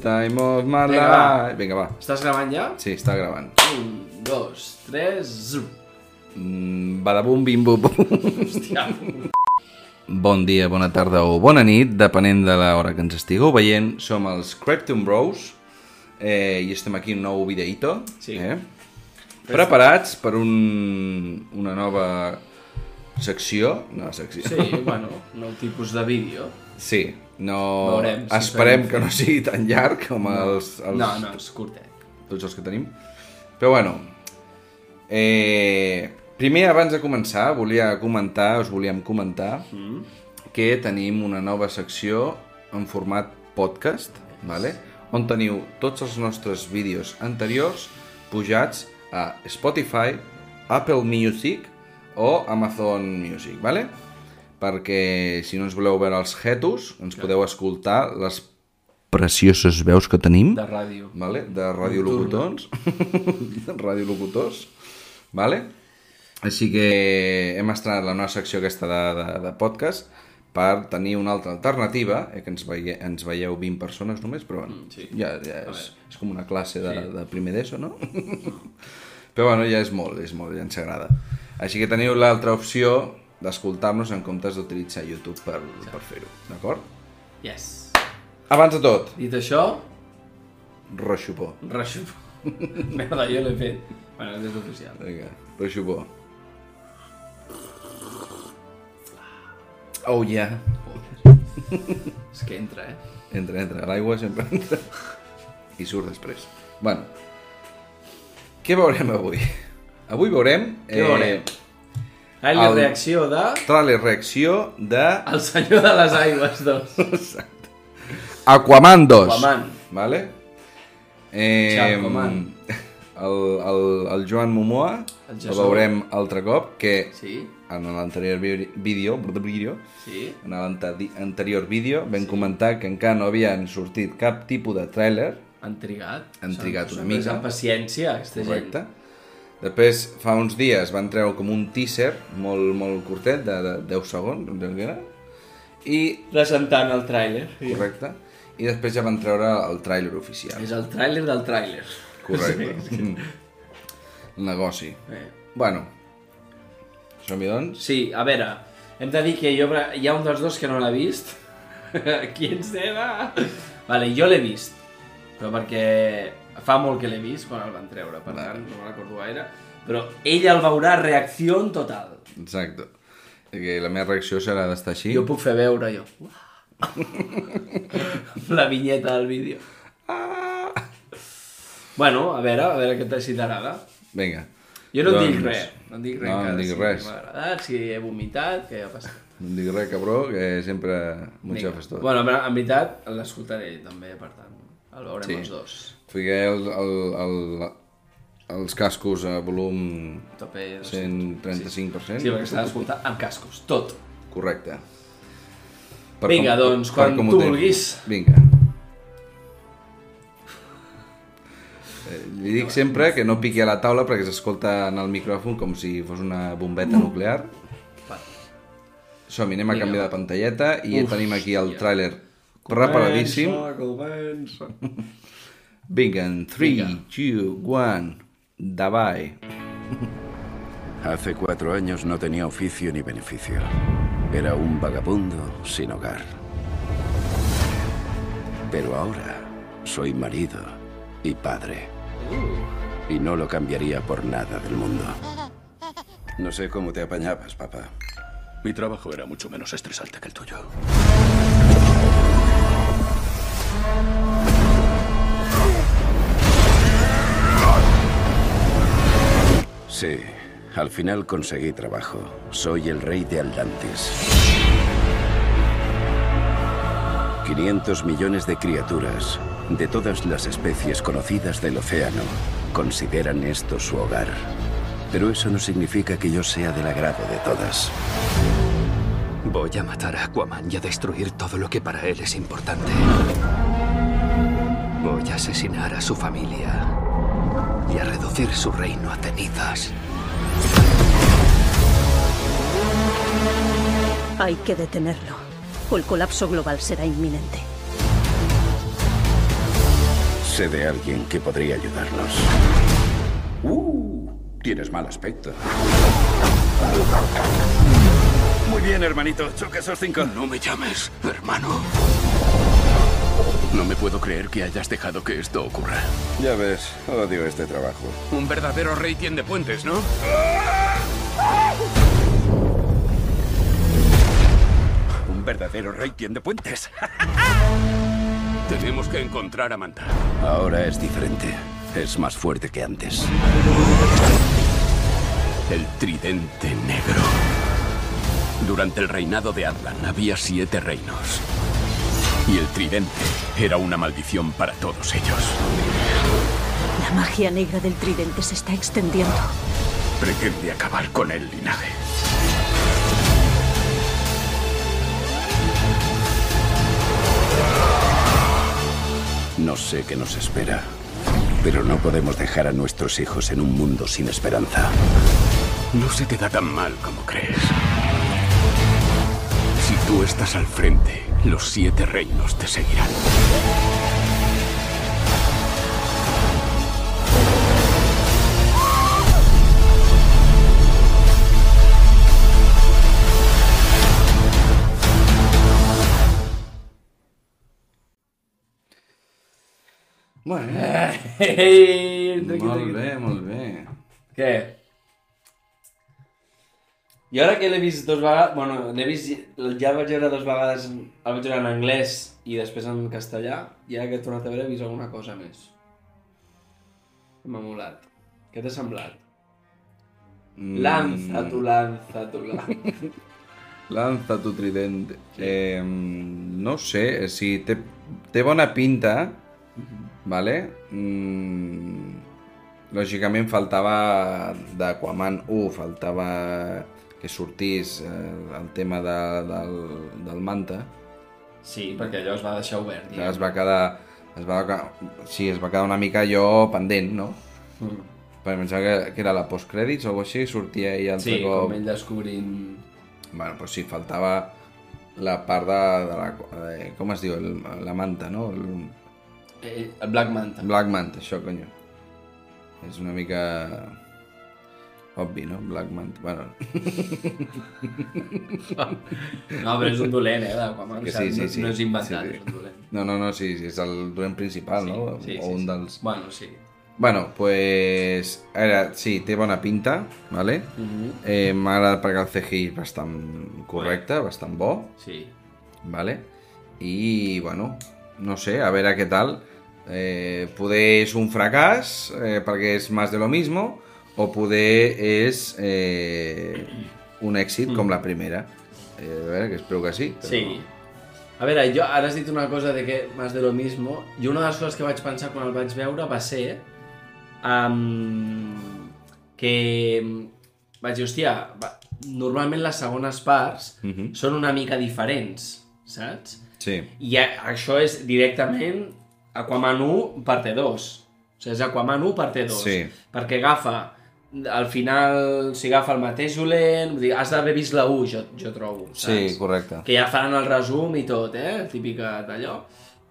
Time of my Vinga, va. life. Vinga, va. Estàs gravant ja? Sí, està gravant. Un, dos, tres... Zum. Mm, badabum, bim, bum, bum. Hòstia. Bon dia, bona tarda o bona nit, depenent de l'hora que ens estigueu veient. Som els Crepton Bros eh, i estem aquí en un nou videíto. Sí. Eh? Preparats per un, una nova secció. No, secció. Sí, bueno, nou tipus de vídeo. Sí, no... Veurem si Esperem que no sigui tan llarg com els, els, No, no, és curtet. tots els que tenim. Però bueno, eh, primer abans de començar volia comentar, us volíem comentar Mm. que tenim una nova secció en format podcast, vale? on teniu tots els nostres vídeos anteriors pujats a Spotify, Apple Music o Amazon Music, vale? Perquè si no ens voleu veure els jetos, ens podeu escoltar les precioses veus que tenim De ràdio. vale? de radiolocutors radiolocutors vale? així que hem estrenat la nostra secció aquesta de, de, de podcast per tenir una altra alternativa eh, que ens, veie, ens veieu 20 persones només però bueno, sí. ja, ja és, és com una classe de, de primer d'ESO no? però bueno, ja és molt, és molt, ja ens agrada així que teniu l'altra opció d'escoltar-nos en comptes d'utilitzar YouTube per, per fer-ho, d'acord? Yes. Abans de tot, Dit això, reixupó. reixup. Merda, jo l'he fet. Bueno, és oficial. Vinga, reixupó. Oh, yeah. És que entra, eh? Entra, entra. L'aigua sempre entra. I surt després. Bueno. Què veurem avui? Avui veurem... Què veurem? La el- reacció de... Trailer reacció de El senyor de les aigües 2. Aquaman 2. Aquaman. Vale? Eh, Aquaman. el, el, el Joan Momoa El el, veurem altre cop, que Sí, en l'anterior vídeo, vídeo sí. en l'anterior vídeo vam comentar que encara no havien sortit cap tipus de tràiler Han trigat. Han trigat una mica. amb paciència, aquesta correcte després fa uns dies van treure com un teaser molt, molt curtet de, de 10 segons em sembla que era, i. Presentant el tràiler. correcte i després ja van treure el tràiler oficial És el tràiler del tràiler. correcte Mm. el negoci Eh. bueno som-hi doncs Sí, a veure, hem de dir que jo, hi ha un dels dos que no l'ha vist. Qui ens deva? Vale, jo l'he vist, però perquè fa molt que l'he vist quan el van treure, per tant, no me'n recordo gaire. Però ell el veurà reacció en total. exacte que la meva reacció serà d'estar així Jo puc fer veure, jo. La vinyeta del vídeo. Ah! Bueno, a veure, a veure què te- si t'agrada. vinga Jo no et dic Doncs- res, no dic res No, no dic si res. m'ha agradat, si he vomitat, què ha passat. no diguis res cabró que sempre m'ho xafes tot Bueno, en veritat, l'escoltaré també, per tant, el veurem Sí. els dos. Fiqué el, el, el, els cascos a volum Tope, 135%. Sí, perquè s'ha d'escoltar amb cascos, tot. Correcte. Vinga, com- doncs, quan com tu vulguis. Vinga. Eh, Li dic sempre que no piqui a la taula perquè s'escolta en el micròfon com si fos una bombeta nuclear. Va. Som-hi, anem a canviar de pantalleta i Uf, tenim aquí el tràiler preparadíssim. Comença, comença. Vinga, en 3, Vinga. 2, 1, davai. Hace cuatro años no tenía oficio ni beneficio. Era un vagabundo sin hogar. Pero ahora soy marido y padre. Y no lo cambiaría por nada del mundo. No sé cómo te apañabas, papá. Mi trabajo era mucho menos estresante que el tuyo. Sí, al final conseguí trabajo. Soy el rey de Atlantis. 500 millones de criaturas, de todas las especies conocidas del océano, consideran esto su hogar. Pero eso no significa que yo sea del agrado de todas. Voy a matar a Aquaman y a destruir todo lo que para él es importante. Voy a asesinar a su familia y a reducir su reino a cenizas. Hay que detenerlo. O el colapso global será inminente. Sé de alguien que podría ayudarnos. Uh, tienes mal aspecto. Muy bien, hermanito. Choca esos cinco. No me llames, hermano. No me puedo creer que hayas dejado que esto ocurra. Ya ves, odio este trabajo. Un verdadero rey tiende puentes, ¿no? Un verdadero rey tiende puentes. Tenemos que encontrar a Manta. Ahora es diferente. Es más fuerte que antes. El tridente negro. Durante el reinado de Atlan había siete reinos. Y el tridente era una maldición para todos ellos. La magia negra del tridente se está extendiendo. Pretende acabar con el linaje. No sé qué nos espera. Pero no podemos dejar a nuestros hijos en un mundo sin esperanza. No se te da tan mal como crees. Tú estás al frente, los siete reinos te seguirán. Bueno, molt bé, molt bé. Què? Jo ara que l'he vist dos vegades... Bueno, l'he vist... Ja el vaig veure dos vegades... El vaig veure en anglès i després en castellà. I ara que he tornat a veure he vist alguna cosa més. M'ha molat. Què t'ha semblat? Mm, Lanza tu, lanza tu, lanza. Lanza tu tridente. Eh, no sé, si té, té bona pinta, vale? Mm, lògicament faltava d'Aquaman 1, faltava que sortís eh, el tema de, del, del manta. Sí, perquè allò es va deixar obert. Que es va quedar... Es va, sí, es va quedar una mica allò pendent, no? Mm. Perquè em sembla que, que era la postcrèdits o alguna així, sortia ell altre Sí, cop... com ell descobrint... Bueno, pues sí, faltava la part de, de la... De, com es diu? El, la manta, no? El, Eh, el Black Manta. Black Manta, això, conyo. És una mica... Obvi, no? Black Manta. Bueno, No, però és un dolent, eh, sigui, sí, sí, no, sí. no és inventat, Sí, sí. és un dolent. no, no, no, sí, sí, és el dolent principal, no? Sí, o sí, un sí. dels... Bueno, sí. Bueno, pues... A veure, sí, té bona pinta, vale? Mhm. eh, M'ha agradat perquè el CGI és bastant correcte, bastant bo. Sí. ¿vale? Y bueno, no sé, a ver a qué tal. Eh, poder és un fracàs eh, perquè és més de lo mismo o poder és eh, un èxit com la primera. Eh, a veure, que espero que sí. Però... Sí. A veure, jo ara has dit una cosa de que más de lo mismo, i una de les coses que vaig pensar quan el vaig veure va ser um, que vaig dir, hòstia, va, normalment les segones parts Mhm. són una mica diferents, saps? Sí, I a- això és directament Aquaman 1 parte 2. O sigui, és Aquaman 1 parte 2. Sí. Perquè agafa, al final, si agafa el mateix dolent, vull dir, has d'haver vist la 1, jo, jo trobo, saps? sí, correcte. Que ja faran el resum i tot, eh? Típica d'allò.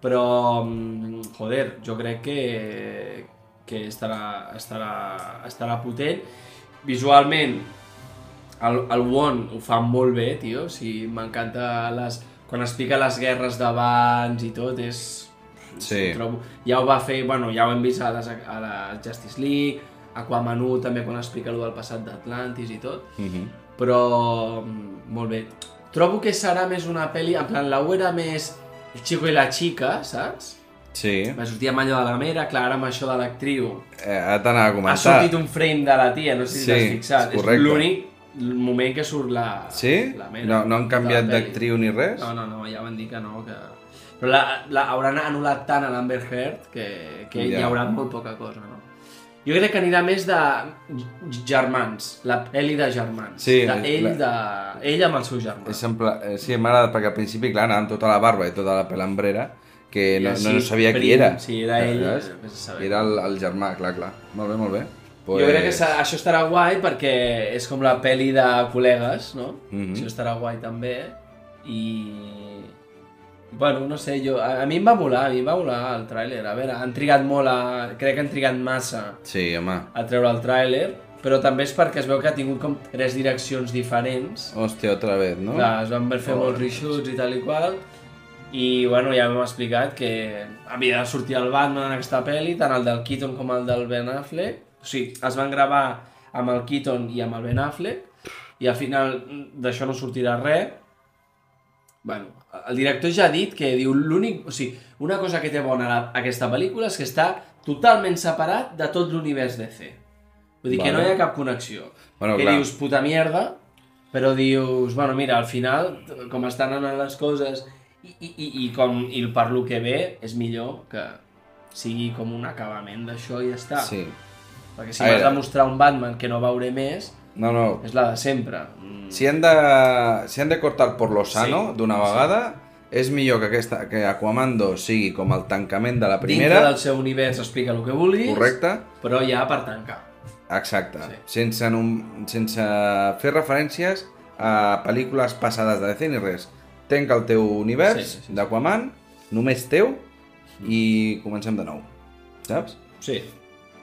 Però, mm, joder, jo crec que, que estarà, estarà, estarà potent. Visualment, el, el Won ho fa molt bé, tio. O sigui, m'encanta les... Quan explica les guerres d'abans i tot, és... Sí. Trobo... Ja ho va fer, bueno, ja ho hem vist a, les, a la Justice League, Aquaman 1 també quan explica lo del passat d'Atlantis i tot Mhm. però mm, molt bé. Trobo que serà més una pel·li, en plan, la 1 era més el chico i la chica, saps? Sí, Va sortir amb allò de la mera, clar, ara amb això de l'actriu. eh, ara t'anava a Ha comentar. sortit un frame de la tia, no sé si Sí, t'has fixat. és correcte. l'únic moment que surt la, Sí? la mera. No, no han canviat d'actriu ni res? No, no, no, ja van dir que no, que... Però la, la hauran anul·lat tant a l'Amber Heard que, que Ja. hi haurà molt poca cosa? Jo crec que anirà més de germans, la pel·li de germans. Sí, de ell, la- de... ell amb el seu germà. És en pla... eh, Sí, m'ha agradat perquè al principi, clar, anava amb tota la barba i tota la pelambrera que I no, així, no sabia qui prim, era. sí, era ell, saber. Era el, el germà, clar, clar. Molt bé, molt bé. Jo crec que això estarà guai perquè és com la pel·li de col·legues, no? Mhm. Això estarà guai també. I... Bueno, no sé, jo, a, a mi em va molar, a mi em va molar el tràiler. A veure, han trigat molt a... Crec que han trigat massa Sí, home. a treure el tràiler, però també és perquè es veu que ha tingut com tres direccions diferents. Hòstia, otra vez, no? Clar, es van fer molts reshoots i tal i qual, i bueno, ja m'hem explicat que havia de sortir el Batman en aquesta pel·li, tant el del Keaton com el del Ben Affleck. O sigui, es van gravar amb el Keaton i amb el Ben Affleck, i al final d'això no sortirà res. Bueno, el director ja ha dit que diu l'únic... O sigui, una cosa que té bona la, aquesta pel·lícula és que està totalment separat de tot l'univers DC. Vull dir que Vale. no hi ha cap connexió. Bueno, que clar. dius, puta mierda, però dius, bueno, mira, al final, com estan anant les coses i, i, i, i com i per lo que ve, és millor que sigui com un acabament d'això i ja està. Sí. Perquè si A veure. de mostrar un Batman que no veuré més, No, no. és la de sempre. Mm, Si han de, si han de cortar por lo sano Sí, d'una sí. vegada, és millor que, aquesta, que Aquaman 2 sigui com el tancament de la Dintre primera, del seu univers explica el que vulguis, correcte? però ja per tancar. Exacte. Sí. Sense, nom- sense fer referències a pel·lícules passades de DC ni res. Tenc el teu univers Sí, sí, sí. d'Aquaman, només teu, i comencem de nou. Saps? Sí.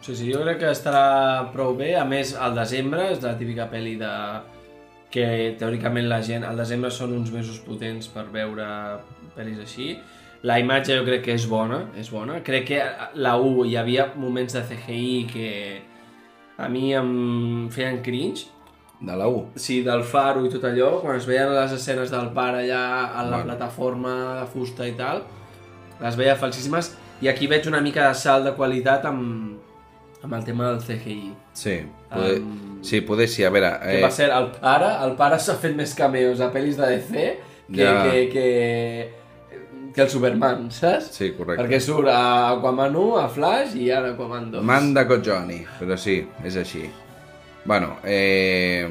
Sí, sí, jo crec que estarà prou bé. A més, al desembre és la típica pel·li de... que teòricament la gent... Al desembre són uns mesos potents per veure pel·lis així. La imatge jo crec que és bona, és bona. Crec que la 1 hi havia moments de CGI que a mi em feien cringe. De la 1. Sí, del faro i tot allò, quan es veien les escenes del pare allà a la Bueno. plataforma de fusta i tal, les veia falsíssimes, i aquí veig una mica de salt de qualitat amb, amb el tema del CGI. Sí, poder, Em, sí, poder sí. A veure, Que eh, per cert, el pare, el pare s'ha fet més cameos a pel·lis de DC que, Ja. que, que, que el Superman, saps? Sí, correcte. Perquè surt a Aquaman 1, a Flash i ara Aquaman 2. Manda Johnny, però sí, és així. Bueno, eh,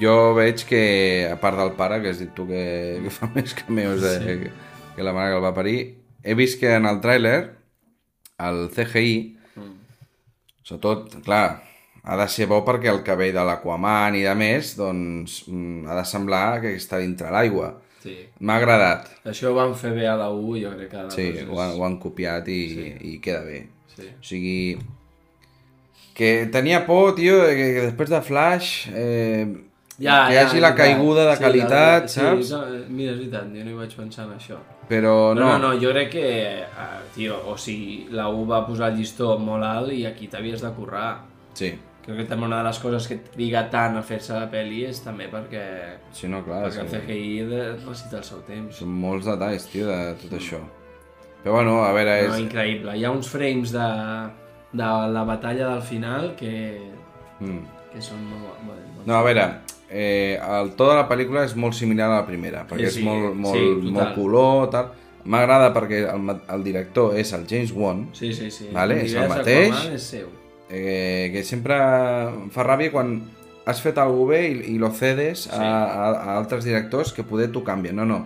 jo veig que, a part del pare, que has dit tu que, que fa més cameos de, sí. que, que la mare que el va parir, he vist que en el tràiler, el CGI, sobretot, clar, ha de ser bo perquè el cabell de l'Aquaman i de més, doncs, mm, ha de semblar que està dintre l'aigua. Sí. M'ha agradat, Això ho van fer bé a la 1, jo crec que sí, 2 és- ho han, ho han copiat i, sí. i queda bé. Sí. O sigui, que tenia por, tio, que, que després de Flash eh, Ja, que hi ja, hagi la ja. caiguda de Sí, qualitat, la- saps? Sí, no, mira, és veritat, jo no hi vaig pensar en això. Però No, no, no, no, jo crec que, uh, tio, o sigui, la U va posar el llistó molt alt i aquí t'havies de currar. Sí, Crec que també una de les coses que triga tant a fer-se la pel·li és també perquè, sí, no, clar, perquè el sí. CGI de- necessita el seu temps. són molts detalls, tio, de tot això. Però bueno, a veure, No, és... increïble. Hi ha uns frames de, de la batalla del final que, Mm. que són molt, molt, molt... No, a veure, eh, el to de la pel·lícula és molt similar a la primera, perquè Sí, és molt, molt, sí, molt color, tal. M'agrada perquè el, el director és el James Wan, Sí, sí, sí. Vale, és el mateix. És seu. eh, que sempre em fa ràbia quan has fet alguna bé i, i lo cedes a, a, a altres directors que poder tu canvia. No, no.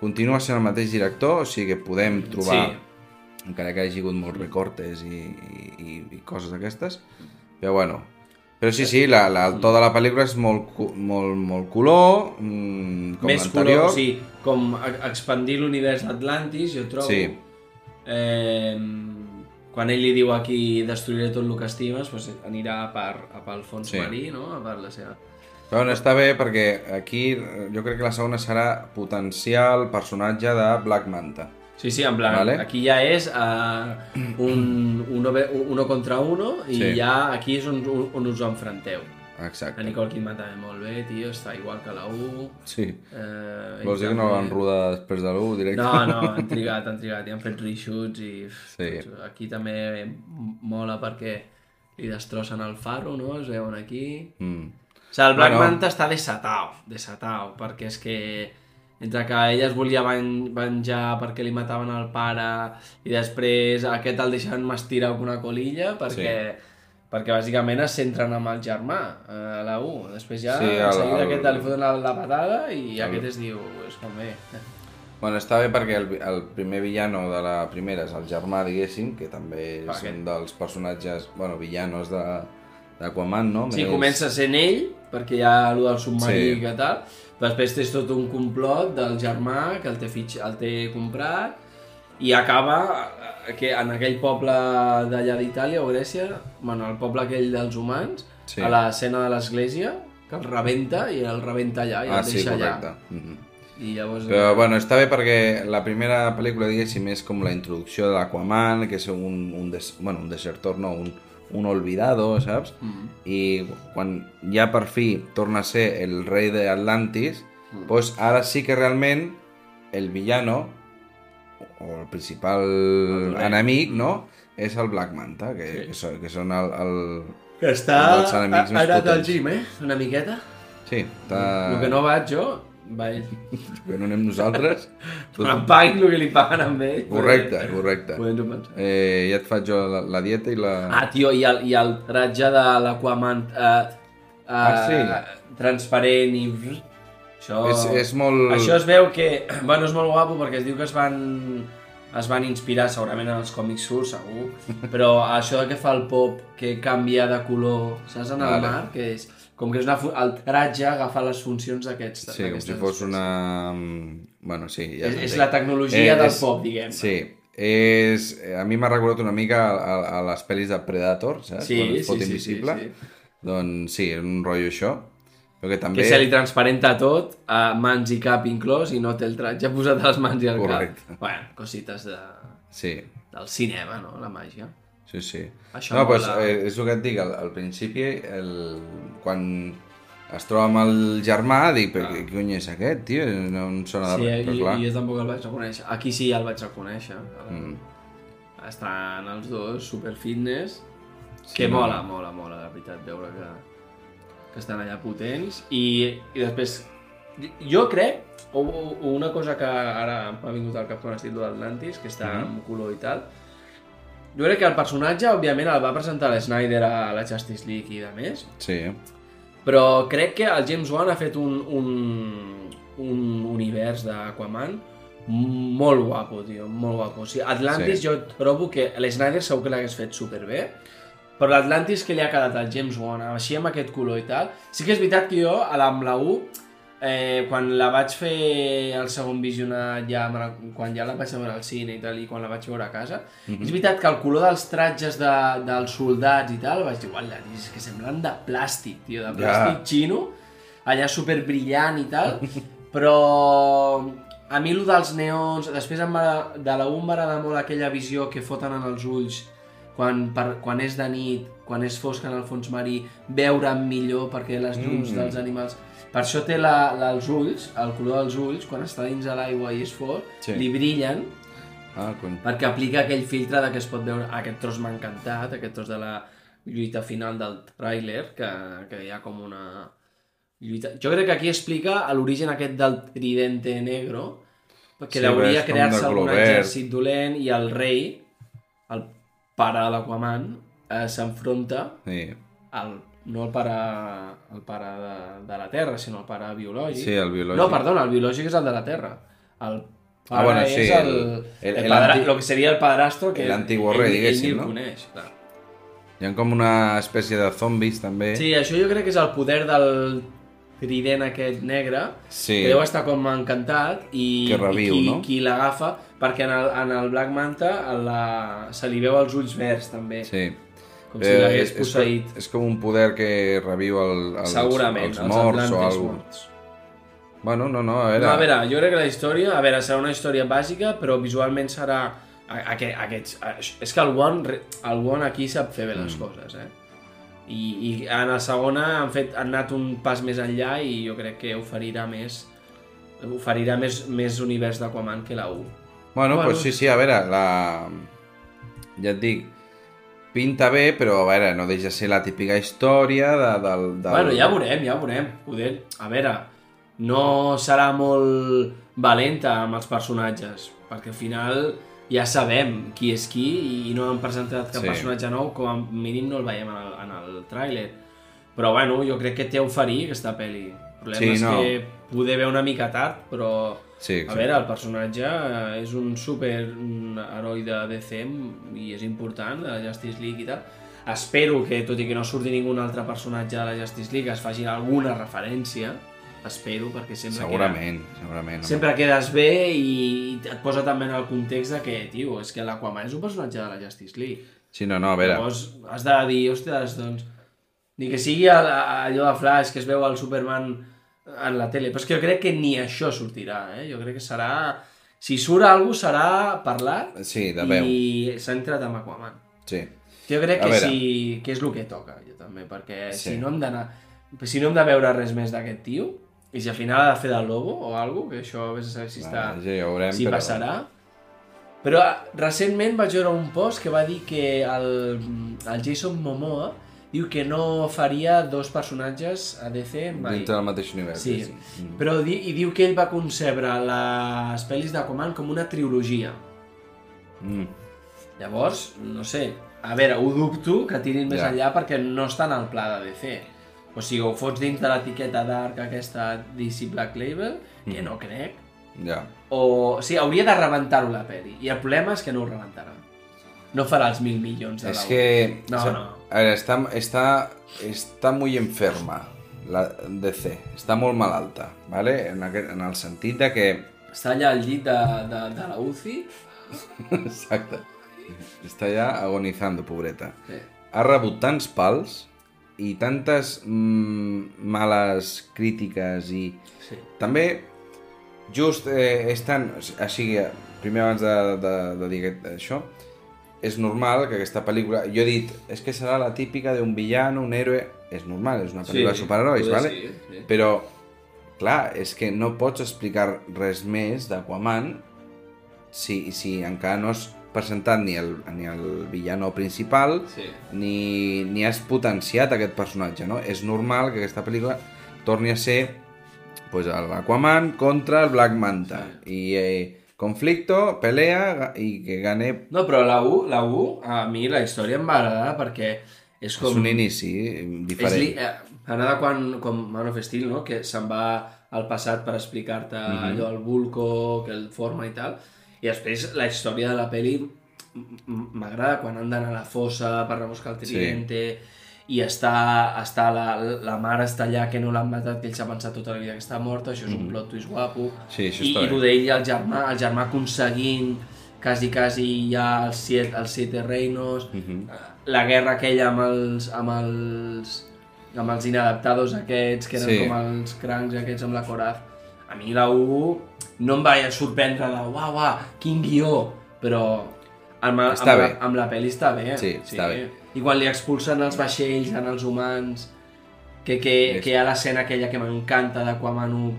Continua sent el mateix director, o sigui que podem trobar, Sí. encara que hagi hagut molts recortes i, i, i, i coses d'aquestes, però bueno. Però sí, sí, la, la, el to de la pel·lícula és molt, molt, molt color, mm, com Més color, sigui, com a- expandir l'univers d'Atlantis, jo trobo. Sí. Eh, quan ell li diu aquí destruiré tot el que estimes, doncs anirà a per, a pel fons Sí. marí, no? A per la seva... Però bueno, està bé perquè aquí eh, jo crec que la segona serà potenciar el personatge de Black Manta. Sí, sí, en plan, Vale. aquí ja és uh, un uno, uno contra uno i Sí. ja aquí és on, on us enfronteu. Exacte. La Nicole Kidman també molt bé, tio, està igual que la 1. Sí. Eh, Vols dir que no van rodar després de l'1 directe? No, no, han trigat, han trigat, i han fet reshoots i Sí. doncs, aquí també mola perquè li destrossen el faro, no? Es veuen aquí. Mm. O sigui, el Black Bueno. Manta està desatau, desatau, perquè és que entre que ella es volia ven venjar perquè li mataven el pare i després aquest el deixaven m'estirar com una colilla perquè, perquè bàsicament es centren amb el germà a la 1. Després ja Sí, sí, el- seguida el- aquest li foten la, la patada i el- aquest es diu, és com bé. Bueno, està bé perquè el, el primer villano de la primera és el germà, diguéssim, que també és Aquest. un dels personatges, bueno, villanos de d'Aquaman, no? Sí, Més- comença sent ell, perquè hi ha allò del submarí Sí. que tal, després tens tot un complot del germà que el té, fitx, el té comprat i acaba eh, que en aquell poble d'allà d'Itàlia o Grècia, bueno, el poble aquell dels humans, Sí. a l'escena de l'església, que el rebenta i el rebenta allà i Ah, el sí, deixa correcte. allà. Mhm. I llavors... Però, bueno, està bé perquè la primera pel·lícula, diguéssim, és com la introducció de l'Aquaman, que és un, un, des, bueno, un desertor, no, un, un olvidado, saps? Mm. I quan ja per fi torna a ser el rei d'Atlantis, Mm. doncs ara sí que realment el villano, o el principal dolent. enemic, no?, és el Black Manta, que, sí. que, són, que són el, el... Que està... Al potents. gym, eh? Una miqueta. Sí, està... El que no vaig jo, va ell. que no anem nosaltres. Quan em paguin el que li paguen amb ell. Correcte, correcte. Podem ho pensar. Eh, ja et faig jo la, la dieta i la... Ah, tio, i el, i el ratge de l'Aquaman eh, eh, Ah, sí? transparent i... Això... És, és molt... Això es veu que... Bueno, és molt guapo perquè es diu que es van es van inspirar segurament en els còmics surts, segur, però això de que fa el pop, que canvia de color, saps, en el Vale. mar, que és com que és una, el ratge agafa les funcions d'aquests. Sí, com si fos una... Bueno, sí, ja És, és la tecnologia Eh, del és- pop, diguem. Sí, és... A mi m'ha recordat una mica a, a, a les pel·lis de Predator, saps? Sí, Quan es sí, fot sí, sí, invisible. sí. Doncs sí, és un rotllo això. Però que també... Que se li transparenta tot, a mans i cap inclòs, i no té el tratge posat a les mans i al Correcte. cap. Bueno, cosites de, Sí, del cinema, no? La màgia. Sí, sí. Això no, pues, mola. eh, és el que et dic, al, al principi, el, quan es troba amb el germà, dic, però què cony és aquest, tio? No em sona de Sí, res, i, però clar. i jo tampoc el vaig reconèixer. Aquí sí ja el vaig reconèixer. Mm. Estan els dos super fitness, Sí, que no? mola, mola, mola, la veritat, veure que, que estan allà potents. I, i després, jo crec, o, o una cosa que ara m'ha vingut al cap quan has dit lo d'Atlantis, que està Mhm. amb color i tal, jo crec que el personatge, òbviament, el va presentar l'Snyder a la Justice League i de més, Sí, però crec que el James Wan ha fet un, un, un univers d'Aquaman molt guapo, tio, molt guapo. O sigui, Atlantis Sí. jo trobo que l'Snyder segur que l'hagués fet superbé, però l'Atlantis que li ha quedat al James Wan, així amb aquest color i tal, sí que és veritat que jo, amb la 1, eh, quan la vaig fer el segon visionat, ja, quan ja la vaig veure al cine i tal, i quan la vaig veure a casa, és veritat que el color dels tratges de, dels soldats i tal, vaig dir, uala, és que semblen de plàstic, tio, de plàstic Ja. xino, allà super brillant i tal, però a mi el dels neons, després em va, de la 1 m'agrada molt aquella visió que foten en els ulls quan, per, quan és de nit, quan és fosc en el fons marí, veure millor perquè les llums Mm. dels animals... Per això té la, la, els ulls, el color dels ulls, quan està dins de l'aigua i és fosc, Sí. li brillen ah, cony. perquè aplica aquell filtre de que es pot veure... Aquest tros m'ha encantat, aquest tros de la lluita final del tràiler, que, que hi ha com una lluita... Jo crec que aquí explica l'origen aquest del tridente negro, que Sí, hauria crear-se algun exèrcit dolent i el rei, el pare de l'Aquaman, eh, s'enfronta Sí. al, no el pare, el pare de, de la Terra, sinó el pare biològic. Sí, el biològic. No, perdona, el biològic és el de la Terra. El pare Ah, bueno, sí, és el, el- el, el- el padra, lo que seria el padrastro, que el antiguo rei, diguéssim, ell no? el coneix, clar. Hi ha com una espècie de zombis, també. Sí, això jo crec que és el poder del trident aquest negre, Sí. que deu estar com encantat i, Que reviu, i qui, no? qui l'agafa, perquè en el, en el Black Manta la, se li veu els ulls verds també, Sí. Com si Eh, l'hagués és, posseït. és, és com un poder que reviu el, els, Segurament, els els morts o Atlantes alguna morts. Bueno, no, no, a veure... No, a veure, jo crec que la història, a veure, serà una història bàsica, però visualment serà... a- Aquest, aquests, és que el One, el One aquí sap fer bé les Mm. coses, eh? I, I en la segona han, fet, han anat un pas més enllà i jo crec que oferirà més oferirà més, més univers d'Aquaman que la 1. Bueno, Bueno. pues sí, sí, a veure, la... ja et dic, pinta bé, però a veure, no deixa de ser la típica història de, del, del... Bueno, ja veurem, ja veurem. Poder... A veure, no serà molt valenta amb els personatges, perquè al final ja sabem qui és qui i no han presentat cap sí. personatge nou, com a mínim no el veiem en el, en el tràiler. Però bueno, jo crec que té a oferir aquesta pel·li. Problema Sí, és no. que poder ve una mica tard, però... Sí, A veure, el personatge eh, és un super un heroi de DC i és important, de la Justice League i tal. espero que, tot i que no surti ningun altre personatge de la Justice League, es faci alguna referència, espero, perquè sempre Segurament, segurament. Queda, sempre quedes bé i et posa també en el context de que, tio, és que l'Aquaman és un personatge de la Justice League. Sí, no, no, a veure... Llavors has de dir, ostres, doncs, ni que sigui allò de Flash que es veu el Superman en la tele, però és que jo crec que ni això sortirà, eh? Jo crec que serà... Si surt alguna cosa serà parlat Sí, de veu. i s'ha entrat amb Aquaman. Sí. Jo crec que, sí, que és el que toca, jo també, perquè Sí. si no hem d'anar... Si no hem de veure res més d'aquest tio, i si al final ha de fer de lobo o alguna que això vés a saber si està... Ah, ja veurem, si però- passarà. Però recentment vaig veure un post que va dir que el, el Jason Momoa diu que no faria dos personatges a DC mai. Dintre del mateix univers. Sí, Mm. però di, i diu que ell va concebre les pel·lis d'Aquaman com una trilogia. Mm. Llavors, no sé, a veure, ho dubto que tirin més Ja. enllà perquè no està en el pla de DC. O sigui, ho fots dins de l'etiqueta d'arc aquesta DC Black Label, que Mm. no crec, Ja. o... o sigui, hauria de rebentar-ho la pel·li, i el problema és que no ho rebentarà. No farà els mil milions de Es la que... No, o sea, no. A ver, está, está, está muy enferma la DC. Està molt malalta, ¿vale? En, aquest, en el sentit de que... Està allà al llit de, de, de la UCI. Exacte. Està ja agonizando, pobreta. Sí. Ha rebut tants pals i tantes mm, males crítiques i... Sí. També, just eh, és tan... O sigui, primer abans de, de, de dir això, és normal que aquesta pel·lícula... Jo he dit, és que serà la típica d'un villano, un héroe... És normal, és una pel·lícula de superherois, ¿vale? sí, sí. Però, clar, és que no pots explicar res més d'Aquaman si, si encara no has presentat ni el, ni el villano principal Sí. ni, ni has potenciat aquest personatge, no? És normal que aquesta pel·lícula torni a ser pues, l'Aquaman contra el Black Manta. I eh, conflicto, pelea i que gane No, però la U, la U, a mi la història em va agradar perquè és com... és un inici És diferent. li, eh, anar de quan, com Man of Steel, no? que se'n va al passat per explicar-te mm. -hmm. allò, el Vulco, que el forma i tal, i després la història de la m- m'agrada quan han d'anar a la fossa per anar a buscar el tridente i està, està la, la mare està allà que no l'han matat, que ell s'ha pensat tota la vida que està morta, això és un plot twist guapo. Sí, això I, i el d'ell el germà, el germà aconseguint quasi, quasi ja els siete, els siete reinos, Mhm. la guerra aquella amb els, amb els, amb els inadaptados aquests, que eren Sí. com els crancs aquests amb la Coraz. A mi la 1 no em va sorprendre de uau, uau, quin guió, però amb, Està amb, bé. La, amb la pel·li està bé. Sí, està bé. I quan li expulsen els vaixells en els humans, que, que, que hi ha l'escena aquella que m'encanta d'Aquaman 1,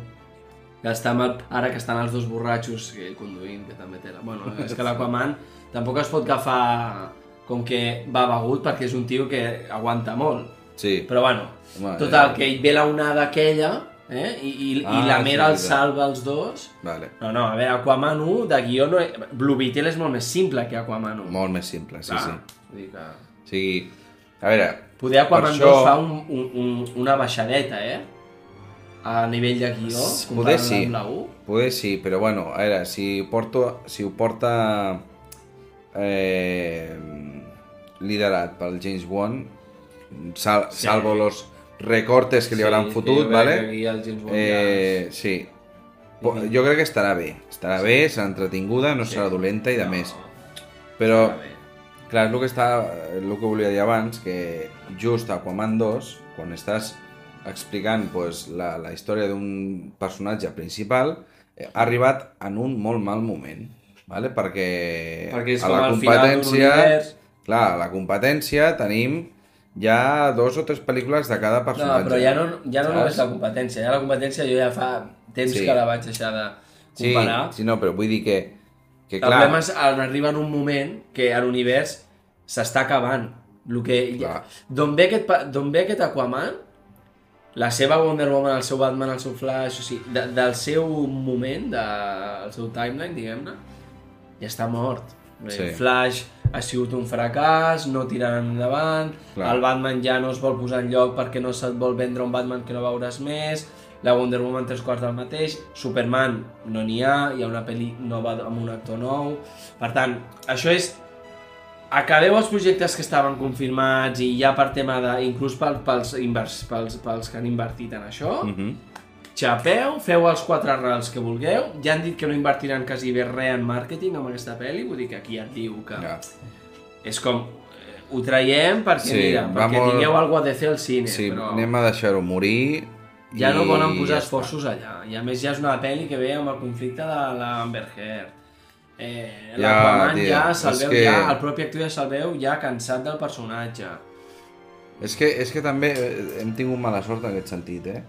que està amb el, ara que estan els dos borratxos, que ell conduint, que també té la... Bueno, és que l'Aquaman tampoc es pot agafar com que va begut perquè és un tio que aguanta molt. Sí. Però bueno, Home, total, eh. que hi ve la onada aquella, eh? I, i, Ah, i la sí, mera el veritat. salva els dos. Vale. No, no, a veure, Aquaman 1 de guió no... Blue Beetle és molt més simple que Aquaman 1. Molt més simple, sí, Clar, sí. Vull dir que... O sigui, a veure... Poder Aquaman per 2 fa un, un, un, una baixadeta, eh? A nivell de guió, comparant sí, amb la 1. poder sí, però bueno, a veure, si, porto, si ho porta eh, liderat pel James Wan, sal, Sí. salvo los recortes que li hauran fotut, jo crec ¿vale? Eh, sí. Po- Jo crec que estarà bé. Estarà bé, serà entretinguda, no serà dolenta i de No, més. Però. Clar, és el que, està, el que volia dir abans, que just a Aquaman 2, quan estàs explicant pues, la, la història d'un personatge principal, eh, ha arribat en un molt mal moment, ¿vale? perquè, Perquè és a la competència... Clar, a la competència tenim ja dos o tres pel·lícules de cada No, personatge. però ja no, ja no saps? només la competència, ja la competència jo ja fa temps Sí. que la vaig deixar de Sí, comparar. sí, no, però vull dir que, que el clar, problema és on arriba en un moment que l'univers s'està acabant. Lo que, Clar. d'on ve, aquest, ve aquest Aquaman, la seva Wonder Woman, el seu Batman, el seu Flash, o sigui, de, del seu moment, del seu timeline, diguem-ne, ja està mort. Sí. Sí. Flash ha sigut un fracàs, no tiraran endavant, Clar. el Batman ja no es vol posar en lloc perquè no se't vol vendre un Batman que no veuràs més, la Wonder Woman tres quarts del mateix, Superman no n'hi ha, hi ha una pel·li nova amb un actor nou, per tant, això és acabeu els projectes que estaven confirmats i ja per tema de... inclús pel, pels, invers, pels, pels que han invertit en això, mm Mhm. xapeu, feu els quatre rals que vulgueu, ja han dit que no invertiran quasi bé res en màrqueting amb aquesta pel·li, vull dir que aquí ja et diu que Ja. és com... eh, Ho traiem perquè, Sí, mira, perquè molt- tingueu alguna cosa de fer al cine, Sí, però anem a deixar-ho morir. ja no i volen posar ja esforços allà. I a més ja és una pel·li que ve amb el conflicte de l'Amber Heard. Eh, Ja, L'Aquaman tia, ja, se'l veu que- ja, el propi actor ja se'l veu ja cansat del personatge. És que, és que també eh, hem tingut mala sort en aquest sentit, eh?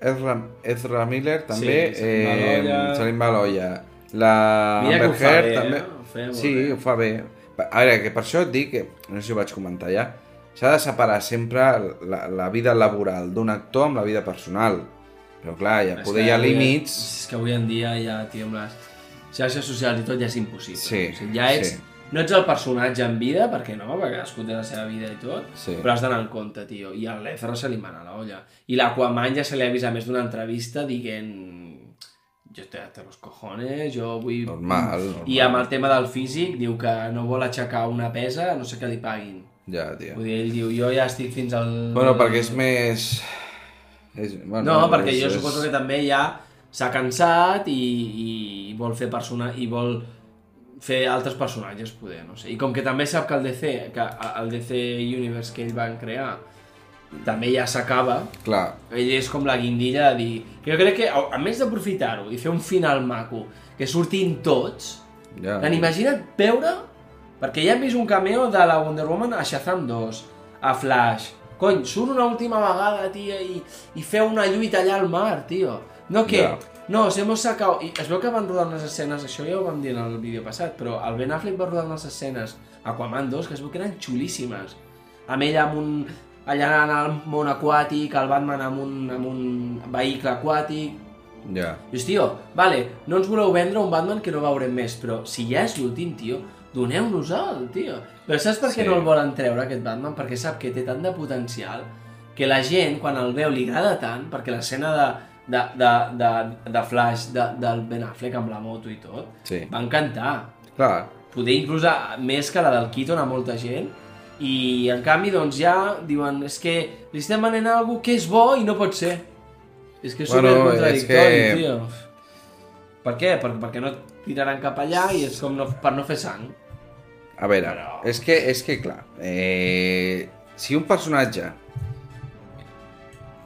Ezra, Ezra Miller també Sí, se li va eh, l'olla. La Mira Amber Heard bé, també... eh? Ho sí, bé. ho fa bé. A veure, que per això et dic que, no sé si ho vaig comentar ja, s'ha de separar sempre la, la vida laboral d'un actor amb la vida personal. Però clar, ja És poder hi ha límits... És que avui en dia ja, tio, amb les xarxes socials i tot ja és impossible. Sí, o sigui, ja ets, sí. no ets el personatge en vida, perquè no, perquè cadascú té la seva vida i tot, Sí. però has d'anar en compte, tio. I al Lezra se li mana la olla. I l'Aquaman ja se li ha vist a més d'una entrevista dient jo estoy hasta los cojones, jo vull... Normal, normal. I amb el tema del físic, diu que no vol aixecar una pesa, a no sé què li paguin. Ja, tio. Vull dir, ell diu, jo ja estic fins al... Bueno, perquè és més... És, bueno, No, perquè és, jo és... suposo que també ja s'ha cansat i, i vol fer persona i vol fer altres personatges, poder, no sé. I com que també sap que el DC, que el DC Universe que ell van crear, també ja s'acaba, Clar, ell és com la guindilla de dir... Jo crec que, a més d'aprofitar-ho i fer un final maco, que surtin tots, ja. T'han imagina't veure... Perquè ja hem vist un cameo de la Wonder Woman a Shazam 2, a Flash. Cony, surt una última vegada, tia, i, i feu una lluita allà al mar, tio. No, que... Ja. No, se hemos sacado... I es veu que van rodar unes escenes, això ja ho vam dir en el vídeo passat, però el Ben Affleck va rodar unes escenes Aquaman 2 que es veu que eren xulíssimes. Amb ell amb un... allà en el món aquàtic, el Batman amb un, amb un vehicle aquàtic, Ja. Dius, tio, vale, no ens voleu vendre un Batman que no veurem més, però si ja és l'últim, tio, doneu-nos-el, tio. Però saps per què Sí. no el volen treure, aquest Batman? Perquè sap que té tant de potencial que la gent, quan el veu, li agrada tant, perquè l'escena de, de, de, de, de Flash de, del Ben Affleck amb la moto i tot, Sí. va encantar. Clar, Poder inclús a, més que la del Keaton a molta gent, i en canvi doncs ja diuen és que li estem venent alguna que és bo i no pot ser. És que és Bueno, bueno, contradictori, és que- tio. Per què? Per, perquè no tiraran cap allà i és com no, per no fer sang. a veure, Però- és que, és que clar, eh, si un personatge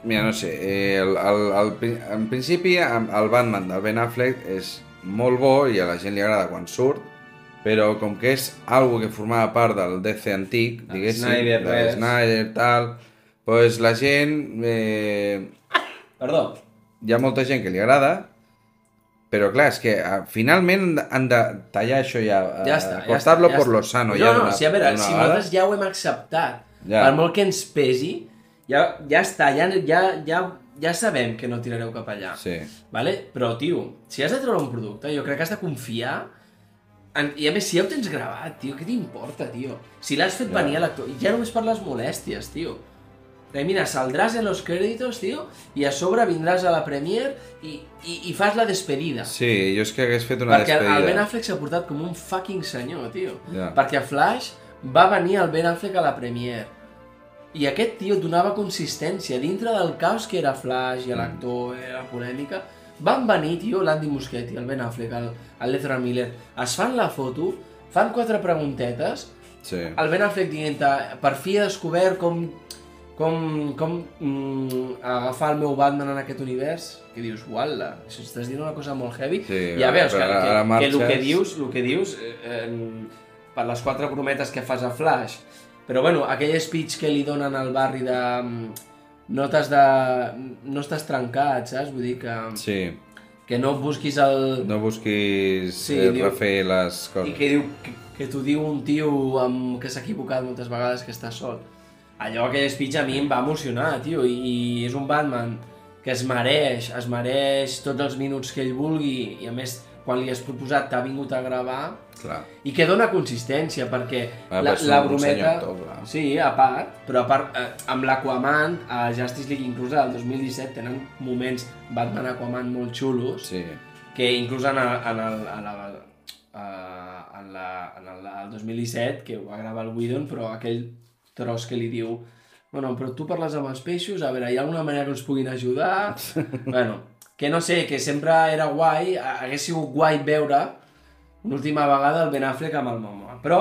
Mira, no sé, eh, el, el, el, en principi el Batman del Ben Affleck és molt bo i a la gent li agrada quan surt, però com que és algo que formava part del DC antic, diguéssim, Snyder, de. Snyder, tal, pues la gent... Eh, Perdó. hi ha molta gent que li agrada, però clar, és que eh, finalment han de- tallar això ja, eh, Ja està, ja cortar-lo està, ja por lo sano. No, ja no, d'una- si a veure, si nosaltres ja ho hem acceptat, Ja. per molt que ens pesi, ja, ja està, ja, ja, ja, ja sabem que no tirareu cap allà. Sí. Vale? Però, tio, si has de treure un producte, jo crec que has de confiar en... I a més, si ja ho tens gravat, tio, què t'importa, tio? Si l'has fet Ja. venir a l'actor, ja només per les molèsties, tio. De, mira, saldràs en los crèditos, tio, i a sobre vindràs a la premiere i, i, i fas la despedida. Sí, jo és que hagués fet una Perquè el despedida. Ben Affleck s'ha portat com un fucking senyor, tio. Ja. Perquè a Flash va venir el Ben Affleck a la premiere. I aquest tio donava consistència dintre del caos que era Flash i l'actor, mm. la polèmica. Van venir, tio, l'Andy Muschietti, el Ben Affleck, el, el Lethra Miller, es fan la foto, fan quatre preguntetes, Sí. el Ben Affleck dient per fi he descobert com, com, com mm, agafar el meu Batman en aquest univers, que dius, uala, això estàs dient una cosa molt heavy, Sí, ja veus que, que, que, marxes- el que dius, el que dius eh, eh, per les quatre brometes que fas a Flash, però bueno, aquell speech que li donen al barri de mm, no t'has de... no estàs trencat, saps? Vull dir que, Sí. que no busquis el... No busquis Sí, eh, diu- refer les I coses. que diu que, que t'ho diu un tio amb, que s'ha equivocat moltes vegades que està sol. Allò, aquell speech a mi em va emocionar, tio, i, i és un Batman que es mereix, es mereix tots els minuts que ell vulgui, i a més, quan li has proposat t'ha vingut a gravar, Clar. i que dona consistència, perquè Ah, la, la brometa... sí, a part, però a part, eh, amb l'Aquaman, a Justice League, inclús al 2017, tenen moments Batman-Aquaman molt xulos, Sí. que inclús en, el, en, el, en, el, en, la, en el, el 2017, que ho va gravar el Whedon, però aquell tros que li diu bueno, però tu parles amb els peixos, a veure, hi ha alguna manera que ens puguin ajudar? bueno, que no sé, que sempre era guai, hagués sigut guai veure una última vegada el Ben Affleck amb el Momoa. Però,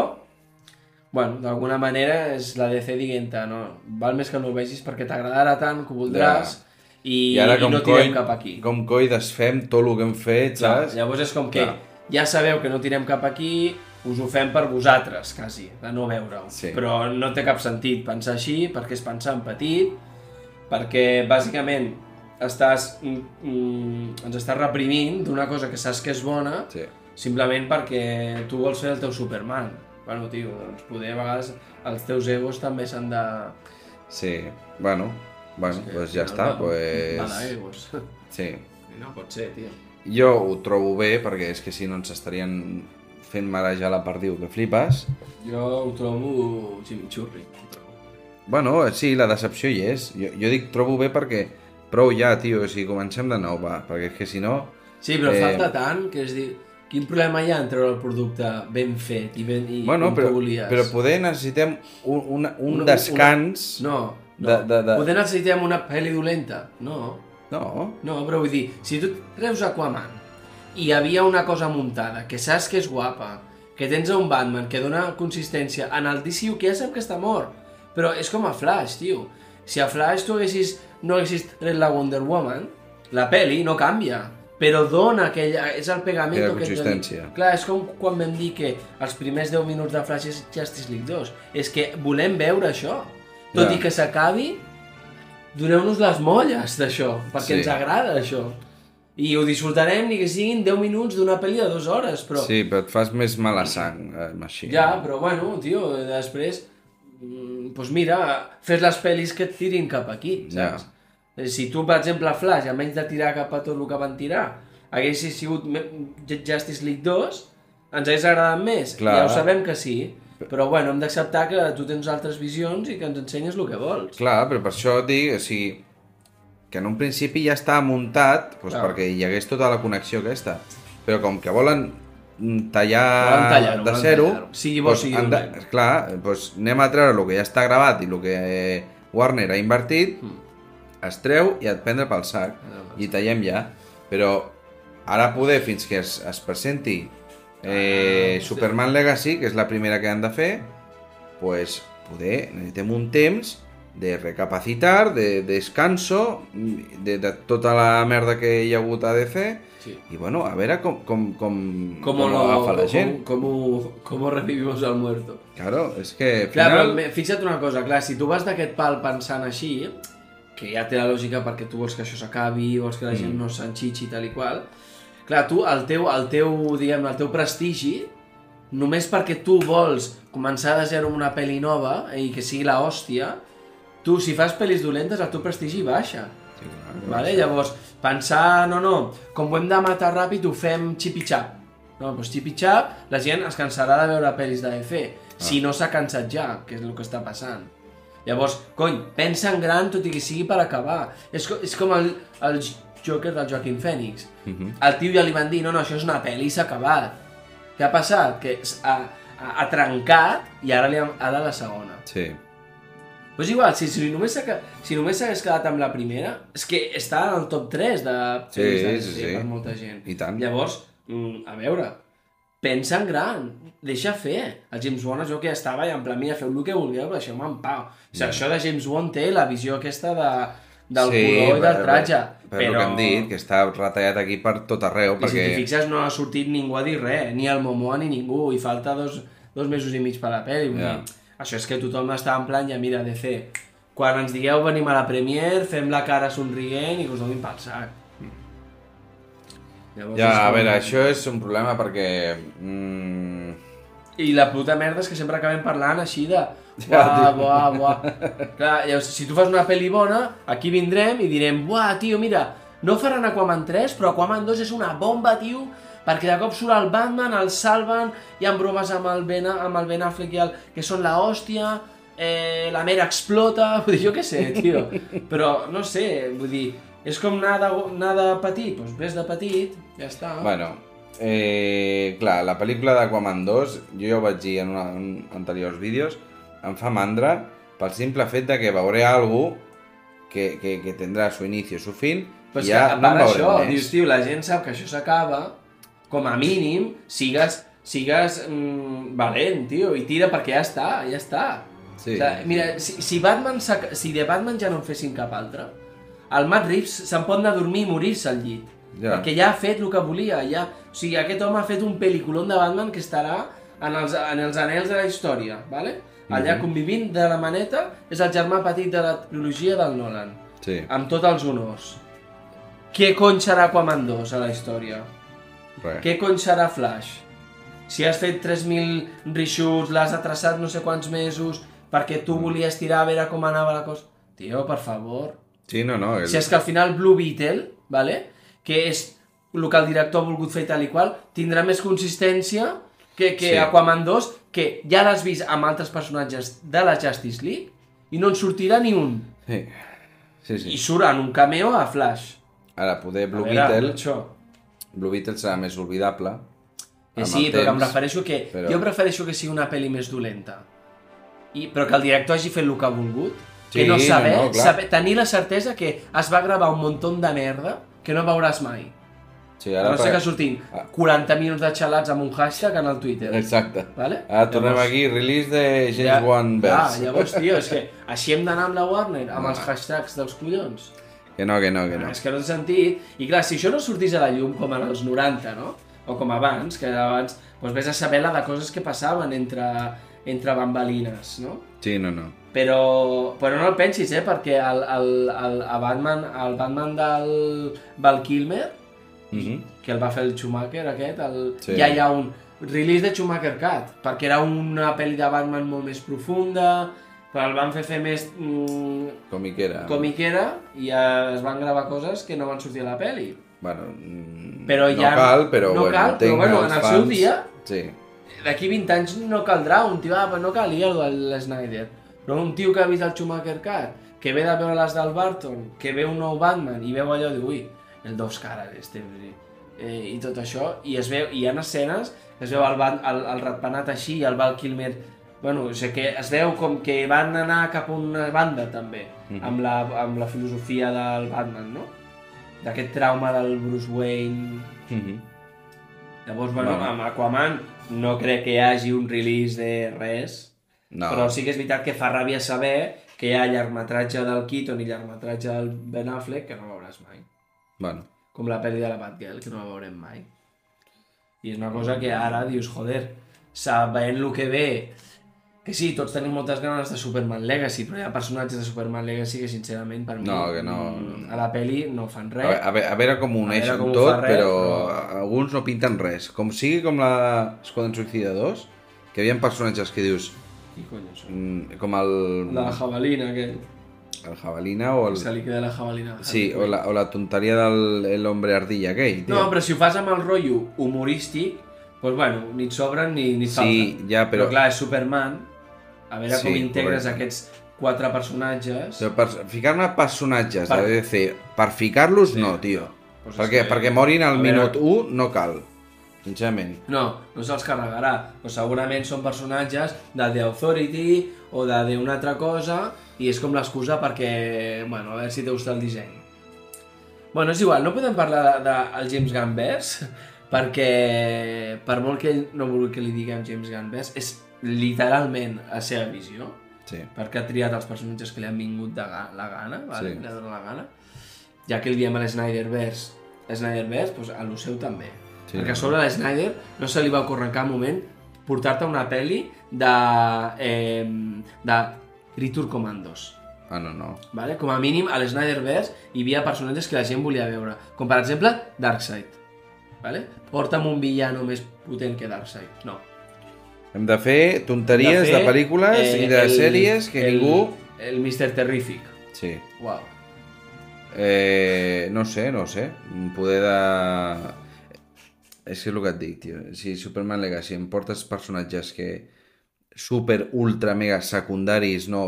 bueno, d'alguna manera és la DC dient no, val més que no ho vegis perquè t'agradarà tant que ho voldràs Ja. i, I ara i no tirem coi, cap aquí. com coi desfem tot el que hem fet, Clar, saps? llavors és com que Clar. ja sabeu que no tirem cap aquí, us ho fem per vosaltres, quasi, de no veure-ho. Sí. Però no té cap sentit pensar així, perquè és pensar en petit, perquè bàsicament estàs, mm, mm, ens estàs reprimint d'una cosa que saps que és bona, Sí. simplement perquè tu vols fer el teu Superman. Bueno, tio, doncs poder a vegades els teus egos també s'han de... Sí, bueno, bueno, que pues ja està, pues... Va d'egos. Sí. No pot ser, tio. Jo ho trobo bé, perquè és que si no ens estarien fent marejar la perdiu que flipes. Jo ho trobo ximichurri. Bueno, sí, la decepció hi és. Jo, jo dic trobo bé perquè prou ja, tio, o sigui, comencem de nou, va, perquè és que si no... Sí, però Eh, falta tant que és dir... Quin problema hi ha en treure el producte ben fet i, ben, i Bueno, com però, tu volies? però poder necessitem un, una, un Una- descans... Una... No, no. De- de- de- Poder necessitem una pel·li dolenta? No. No, No, però vull dir, si tu treus Aquaman i hi havia una cosa muntada, que saps que és guapa, que tens un Batman que dona consistència en el DCU que ja sap que està mort, però és com a Flash, tio. Si a Flash tu haguessis, no haguessis tret la Wonder Woman, la peli no canvia, però dona aquella... és el pegament que consistència. Clar, és com quan vam dir que els primers 10 minuts de Flash és Justice League 2. És que volem veure això. Tot Ja. i que s'acabi, doneu-nos les molles d'això, perquè Sí. ens agrada això. I ho disfrutarem ni que siguin 10 minuts d'una pel·li de dues hores, però... sí, però et fas més mala sang, eh, així. Ja, però bueno, tio, després... mm, Doncs mira, fes les pel·lis que et tirin cap aquí, saps? Eh, Si tu, per exemple, Flash, a menys de tirar cap a tot el que van tirar, haguessis sigut Justice League 2, ens hagués agradat més. Clar. Ja ho sabem que sí, però bueno, hem d'acceptar que tu tens altres visions i que ens ensenyes el que vols. Clar, però per això et dic, o sigui, que en un principi ja estava muntat, doncs Clar. perquè hi hagués tota la connexió aquesta. Però com que volen mm, tallar, tallar-ho, de zero, tallar-ho. Sigui bo, doncs sigui de, clar, doncs anem a treure el que ja està gravat i el que Warner ha invertit, Mm. es treu i et prendre pel sac. I tallem ja. Però ara poder, fins que es, es presenti eh, Superman Legacy, que és la primera que han de fer, pues poder, necessitem un temps de recapacitar, de descanso, de, de tota la merda que hi ha hagut a DC, Sí. i bueno, a veure com, com, com, Com, com lo, agafa la gent. com, com revivimos al muerto. Claro, és que al Clar, final... però fixa't una cosa, clar, si tu vas d'aquest pal pensant així, que ja té la lògica perquè tu vols que això s'acabi, vols que la gent no s'enxitxi tal i qual, clar, tu, el teu, el teu, diguem el teu prestigi, només perquè tu vols començar de zero amb una pel·li nova i que sigui la hòstia, tu, si fas pel·lis dolentes, el teu prestigi baixa. Sí, clar, Vale? Llavors, pensar, no, no, com ho hem de matar ràpid, ho fem xip-i-xap. No, doncs xip-i-xap, la gent es cansarà de veure pel·lis de DC, si no s'ha cansat ja, que és el que està passant. Llavors, cony, pensa en gran tot i que sigui per acabar. És, co és com el, el Joker del Joaquin Phoenix. El tio ja li van dir, no, no, això és una pel·li s'ha acabat. Què ha passat? Que ha, ha, ha trencat i ara, li ha, ara la segona. Sí. Però és igual, si, si només si només s'hagués quedat amb la primera, és que està en el top 3 de Sí, de sí, sí. per molta gent. I tant. Llavors, mm, a veure, pensa en gran, deixa fer. El James Bond és jo que estava i en plan, mira, feu el que vulgueu, però deixeu-me en pau. O sigui, això de James Bond té la visió aquesta de, del color i del tratge. Però, però... el que hem dit, que està retallat aquí per tot arreu, I si perquè... t'hi fixes no ha sortit ningú a dir res, ni el Momoa ni ningú, i falta dos, dos mesos i mig per la pel·li. Vull dir, això és que tothom està en plan, ja mira, DC, quan ens digueu venim a la Premier, fem la cara somrient i que us donin pel sac. Llavors Ja, és a com- veure, això és un problema perquè... Mm, I la puta merda és que sempre acabem parlant així de... Ja, Buah, buah, buah. Clar, llavors, si tu fas una pel·li bona, aquí vindrem i direm, buah, tio, mira, no faran Aquaman 3, però Aquaman 2 és una bomba, tio, perquè de cop surt el Batman, el salven, hi ha bromes amb el Ben, amb el ben Affleck i el, que són la hòstia, eh, la mera explota, vull dir, jo què sé, tio. Però, no sé, vull dir, és com anar de, anar de petit, doncs ves de petit, ja està. bueno, eh, clar, la pel·lícula d'Aquaman 2, jo ja ho vaig dir en, una, en anteriors vídeos, em fa mandra pel simple fet de que veuré algú que, que, que tindrà su inicio, su fin, Però i és ja que, a no això, més. dius, tio, la gent sap que això s'acaba, com a mínim, sigues, sigues mm, valent, tio, i tira perquè ja està, ja està. Sí, o sigui, mira, si, si, Batman si de Batman ja no en fessin cap altre, el Matt Reeves se'n pot anar a dormir i morir-se al llit. Ja. Perquè ja ha fet el que volia, ja... O sigui, aquest home ha fet un pel·lículon de Batman que estarà en els, en els anells de la història, ¿vale? Allà convivint de la maneta és el germà petit de la trilogia del Nolan Sí, amb tots els honors. Què cony serà Aquaman 2 a la història? Res. Què cony serà Flash? Si has fet 3.000 reshoots, l'has atrasat no sé quants mesos, perquè tu volies tirar a veure com anava la cosa... Tio, per favor. Sí, no, no. El... Si és que al final Blue Beetle, ¿vale? que és el que el director ha volgut fer tal i qual, tindrà més consistència que, que Sí. Aquaman 2, que ja l'has vist amb altres personatges de la Justice League, i no en sortirà ni un. Sí, sí. sí. I surt en un cameo a Flash. Ara, poder Blue a veure, Beetle... Això. Blue Beetle serà més oblidable. Que amb sí, però que em temps, refereixo que... però- Jo prefereixo que sigui una pel·li més dolenta. I, però que el director hagi fet el que ha volgut. Sí, que no saber, no, no, clar. saber, tenir la certesa que es va gravar un muntó de merda que no veuràs mai. Sí, ara no ser per- que surtin Ah. 40 minuts de xalats amb un hashtag en el Twitter. Exacte. Vale? Ara tornem Llavors- aquí, release de James Wan Clar, Verse. llavors, tio, és que així hem d'anar amb la Warner, amb No. els hashtags dels collons. Que no, que no, que no. És que no té sentit. I clar, si això no sortís a la llum com en els 90, no? O com abans, que abans doncs vés a saber la de coses que passaven entre, entre bambalines, no? Sí, no, no. Però, però no el pensis, eh? Perquè el, el, el, el, Batman, el Batman del Val Kilmer, Mhm. que el va fer el Schumacher aquest, el, Sí. ja hi ha un release de Schumacher Cut, perquè era una pel·li de Batman molt més profunda, però el van fer fer més mm, Comiquera. comiquera i es van gravar coses que no van sortir a la pel·li. Bueno, mm, Però no ja- cal, però no bueno, cal, però bueno, en el seu fans- dia- Sí. D'aquí 20 anys no caldrà un tio, ah, no calia l'Snyder. Però un tio que ha vist el Schumacher Cut, que ve de veure les del Barton, que ve un nou Batman i veu allò de, ui, el dos cares, este, eh, i tot això, i es veu, i hi ha escenes, es veu el, el, el ratpenat així, i el Val Kilmer, bueno, o sigui que es veu com que van anar cap a una banda també, amb, la, amb la filosofia del Batman, no? D'aquest trauma del Bruce Wayne, Mhm. Llavors, bueno, Bueno. amb Aquaman no crec que hi hagi un release de res, No. però sí que és veritat que fa ràbia saber que hi ha llargmetratge del Keaton i llargmetratge del Ben Affleck que no veuràs mai. Bueno, Com la pel·li de la Batgirl, que no la veurem mai. I és una cosa que ara dius, joder, sabent el que ve, que sí, tots tenim moltes ganes de Superman Legacy, però hi ha personatges de Superman Legacy que sincerament per mi No, que no- a la pel·li no fan res. a, veure, a veure com ho uneix veure com tot, res, però però- alguns no pinten res. Com sigui com la Esquadrón Suicida 2, que hi havia personatges que dius, Qui és? mm, com el, la jabalina, aquell. el jabalina o el... Se li queda la jabalina. Sí, o la, o la tonteria del el hombre ardilla aquell, tio. No, però si ho fas amb el rotllo humorístic, doncs bueno, ni et sobren ni, ni et Sí, falten. ja, però- clar, és Superman, a veure Sí, com integres correcte. aquests quatre personatges... Però per ficar-ne personatges Per- de DC, per ficar-los no, tio. Pues perquè, que- perquè morin al veure- minut 1 no cal, sincerament. No, no se'ls carregarà. Però segurament són personatges de The Authority o de d'una altra cosa i és com l'excusa perquè, bueno, a veure si te gusta el disseny. Bueno, és igual, no podem parlar del de, el James Gunn perquè per molt que ell no vulgui que li diguem James Gunn és literalment la seva visió Sí. perquè ha triat els personatges que li han vingut de ga la gana, vale? Sí. li ha donat la gana. Ja que el diem a l'Snyderverse, l'Snyderverse, doncs a lo seu també. Sí, perquè a sobre a l'Snyder no se li va ocórrer en cap moment portar-te una pel·li de, eh, de Return Commandos. Ah, no, no. Vale? Com a mínim, a l'Snyderverse hi havia personatges que la gent volia veure, com per exemple Darkseid. Vale? Porta'm un villano més potent que Darkseid. No. Hem de fer tonteries de, fer, pel·lícules eh, i de el- sèries que el, ningú... El Mr. Terrific. Sí. Uau. Eh, no sé, no sé. Poder de... És que és el que et dic, tio. Si Superman Legacy em portes personatges que super, ultra, mega secundaris, no,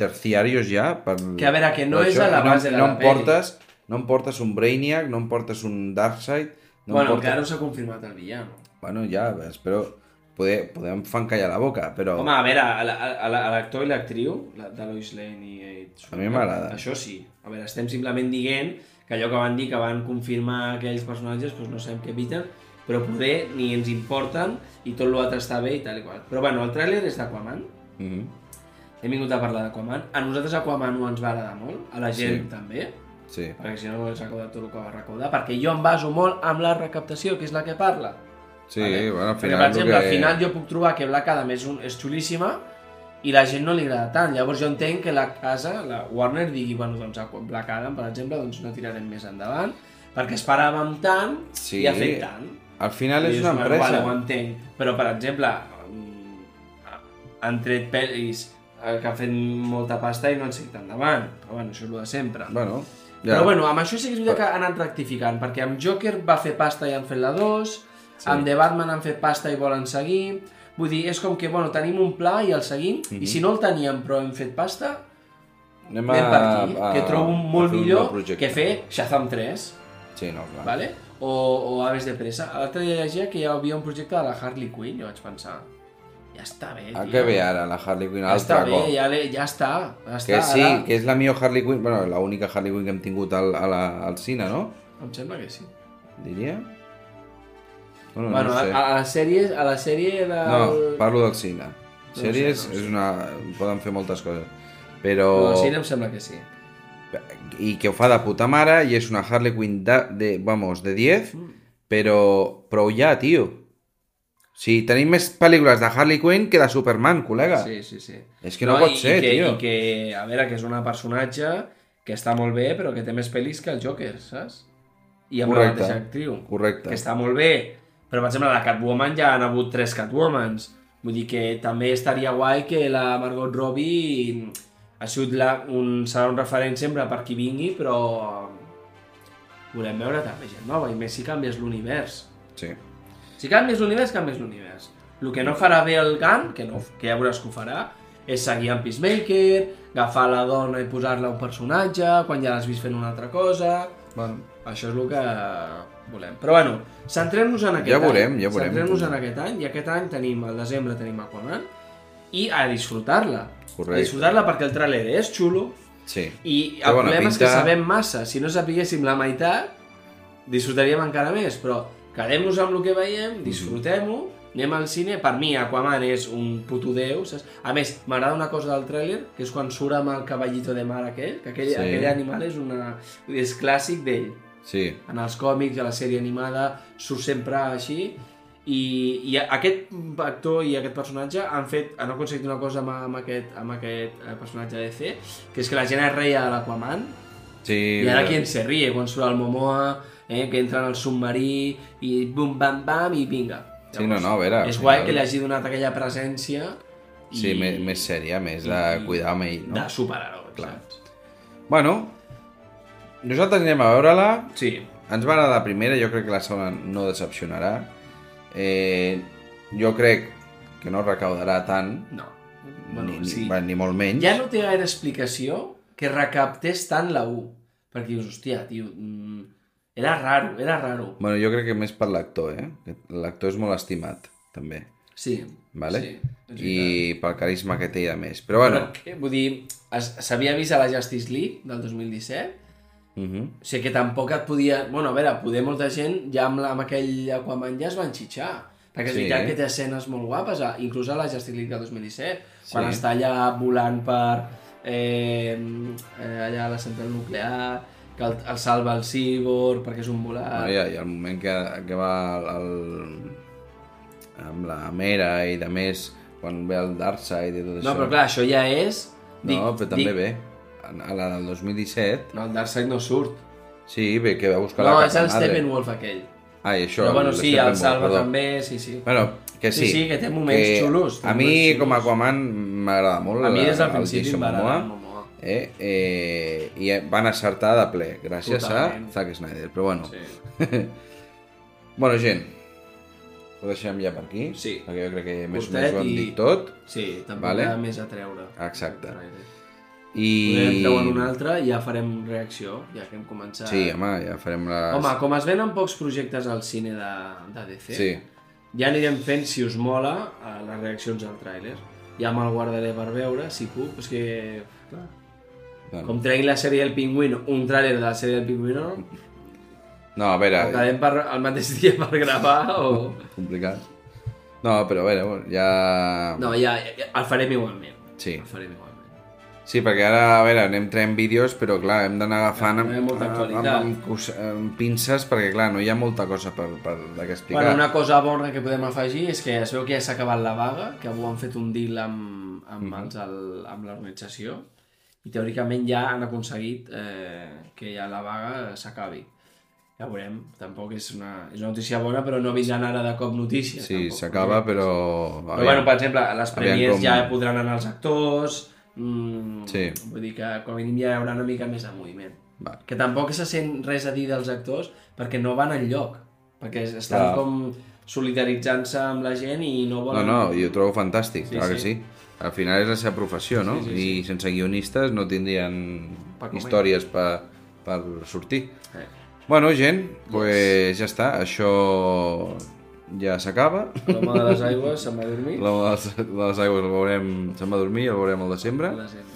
terciarios ja, per... Que a veure, que no és a la base de no la em peli. portes, No em portes un Brainiac, no em portes un Darkseid, No em bueno, porta- encara no s'ha confirmat el villano. Bueno, ja, espero... Poder, podem fan callar la boca, però... Home, a veure, a la- a la- a l'actor i l'actriu, la- de Lois Lane i Kate A mi m'agrada. Això sí. A veure, estem simplement dient que allò que van dir que van confirmar aquells personatges, doncs no sabem què eviten, però poder ni ens importen i tot l'altre està bé i tal i qual. Però bueno, el tràiler és d'Aquaman. Mhm. Hem vingut a parlar d'Aquaman. A nosaltres Aquaman no ens va agradar molt, a la gent Sí. també, Sí. perquè si no no hagués recaudat tot el que va recaudar, perquè jo em baso molt amb la recaptació, que és la que parla. Sí, Vale? bueno, al Perquè, final... per el exemple, que... al final jo puc trobar que Black Adam és, un, és xulíssima i la gent no li agrada tant. Llavors jo entenc que la casa, la Warner, digui, bueno, doncs a Black Adam, per exemple, doncs no tirarem més endavant, perquè esperàvem tant Sí. i ha fet tant. Al final és dius, una empresa. Vale, ho entenc. Però, per exemple, han tret pel·lis eh, que han fet molta pasta i no han seguit endavant. Però bueno, això és el de sempre. Bueno, Ja. Però bueno, amb això sí que és veritat que han anat rectificant, perquè amb Joker va fer pasta i han fet la 2, sí. amb The Batman han fet pasta i volen seguir, vull dir, és com que, bueno, tenim un pla i el seguim, mm -hmm. i si no el teníem però hem fet pasta, Anem, anem per aquí, a- que trobo molt millor que fer Shazam 3, Sí, no, clar. ¿vale? o, o Aves de Pressa. L'altre dia llegia que hi havia un projecte de la Harley Quinn, jo vaig pensar, ja està bé, A tio. què ve ara la Harley Quinn? Ja està bé, cop. ja, le- ja està, ja està. Que sí, ara. que és la millor Harley Quinn, bueno, l'única Harley Quinn que hem tingut al, a la, al cine, no? Em sembla que sí. Diria? Bueno, Bueno, no sé. a, a la sèrie, a la sèrie del... No, parlo del cine. sé, Sèries no ho sé. és una... poden fer moltes coses. A Però... la sèrie em sembla que sí. I que ho fa de puta mare i és una Harley Quinn de, de vamos, de 10, Mm. però prou ja, tio. O sigui, tenim més pel·lícules de Harley Quinn que de Superman, col·lega. Sí, sí, sí. És que no pot i, ser, i que, tio. I que, a veure, que és una personatge que està molt bé, però que té més pel·lis que el Joker, saps? I amb Correcte. la mateixa actriu. Correcte. Que està molt bé, però, per exemple, la Catwoman ja han hagut tres Catwomans. Vull dir que també estaria guai que la Margot Robbie ha sigut la, un, serà un referent sempre per qui vingui, però volem veure també gent nova, i més si canvies l'univers. Sí. Si canvies l'univers, canvies l'univers. El que no farà bé el Gunn, que, no, que ja veuràs que ho farà, és seguir amb Peacemaker, agafar la dona i posar-la un personatge, quan ja l'has vist fent una altra cosa... Bueno, això és el que volem. Però bueno, centrem-nos en aquest Ja veurem, any. ja veurem. Centrem-nos en aquest any, i aquest any tenim, al desembre tenim Aquaman, i a disfrutar-la. Correcte. A disfrutar-la perquè el tràiler és xulo, Sí. i Té el bona problema és que pinta. sabem massa. Si no sapiguéssim la meitat, disfrutaríem encara més. Però quedem-nos amb el que veiem, Mhm. disfrutem-ho, anem al cine. Per mi, Aquaman és un puto déu. Saps? A més, m'agrada una cosa del tràiler, que és quan surt amb el cavallito de mar aquell, que aquell, Sí. aquell animal és, una, és clàssic d'ell. Sí. En els còmics, a la sèrie animada, surt sempre així. I, i aquest actor i aquest personatge han fet han aconseguit una cosa amb, amb aquest, amb aquest eh, personatge de DC que és que la gent es reia de l'Aquaman Sí. i ara qui se ríe quan surt el Momoa eh, que entra en el submarí i bum bam bam i vinga Sí, no, no, a veure, és guai final- que li hagi donat aquella presència i, Sí, més, més sèria, més de cuidar amb ell, no? de saps? Bueno, nosaltres anem a veure-la. sí, Ens va agradar la primera, jo crec que la segona no decepcionarà. Eh, jo crec que no recaudarà tant, no ni, bueno, ni, sí. va, ni molt menys. ja no té gaire explicació que recaptés tant la 1 perquè dius, hòstia, tio mm, era raro, era raro Bueno, jo crec que més per l'actor, eh? L'actor és molt estimat, també. sí, Vale? sí I pel carisma que té de més. Però bueno, Però, vull dir, s'havia vist a la Justice League del 2017 uh -huh. O sigui que tampoc et podia... Bueno, a veure, poder molta gent ja amb, la, amb aquell Aquaman ja es van xitxar. Perquè és Sí. veritat que té escenes molt guapes, a- inclús a la Justice League del 2017, quan Sí. està allà volant per eh, eh, allà a la central nuclear, que el, el salva el Cyborg perquè és un volat... ha, hi ha el moment que, que va el, el, amb la Mera i de més, quan ve el Darkseid i tot això. no, però clar, això ja és... no, però també dic, ve. A la del 2017, No, el Darkseid no surt. sí, ve que va buscar No, la és el. Steppenwolf aquell. Ah, i això. Però bueno, el sí, el salva perdó. també, sí, sí. Bueno, que sí. Sí, sí, que té moments xulos, té A mi, moments com a xulos. Aquaman, m'agrada molt A mi des del el principi Momoa. Momoa. Eh, eh, I van acertar de ple, gràcies Totalment. a Zack Snyder. Però bueno, Sí. bueno gent, ho deixem ja per aquí, Sí. perquè jo crec que més o menys ho hem i- dit tot. Sí, tampoc Vale. més a treure. Exacte. I... Podem treure un altre i ja farem reacció, ja que hem començat. Sí, home, ja farem les... Home, com es venen pocs projectes al cine de, de DC, Sí, ja anirem fent, si us mola, a les reaccions al tràiler. Ja me'l guardaré per veure, si puc, és que... Clar, bueno. com tregui la sèrie del Pingüino, un tràiler de la sèrie del Pingüino, No, a veure, o quedem per, el mateix dia per gravar o... complicat. No, però a veure, ja... No, ja, ja el farem igualment. Sí. El farem igualment. Sí, perquè ara, a veure, anem traient vídeos, però clar, hem d'anar agafant amb, molta amb, actualitat. amb, cos- amb pinces, perquè clar, no hi ha molta cosa per, per explicar. Bueno, una cosa bona que podem afegir és que es veu que ja s'ha acabat la vaga, que avui han fet un deal amb, amb, Mhm. els, el, amb l'organització i teòricament ja han aconseguit eh, que ja la vaga s'acabi. Ja veurem, tampoc és una, és una notícia bona, però no vindran ara de cop notícies. Sí, s'acaba, no? però... Però bueno, per exemple, les Aviam premiers com- ja podran anar els actors, mm, Sí. vull dir que com a mínim hi haurà una mica més de moviment. Va. Que tampoc se sent res a dir dels actors perquè no van en lloc, perquè estan Clar. com solidaritzant-se amb la gent i no No, volen... no, jo ho trobo fantàstic, Sí, clar que sí. sí. Al final és la seva professió, no? Sí, sí, I sense guionistes no tindrien Per històries per, per sortir. Eh. Bueno, gent, pues ja està, això ja s'acaba. L'home de les aigües se'n va a dormir. La de les, de les aigües el veurem, se'n va a dormir, el veurem al desembre, La gent.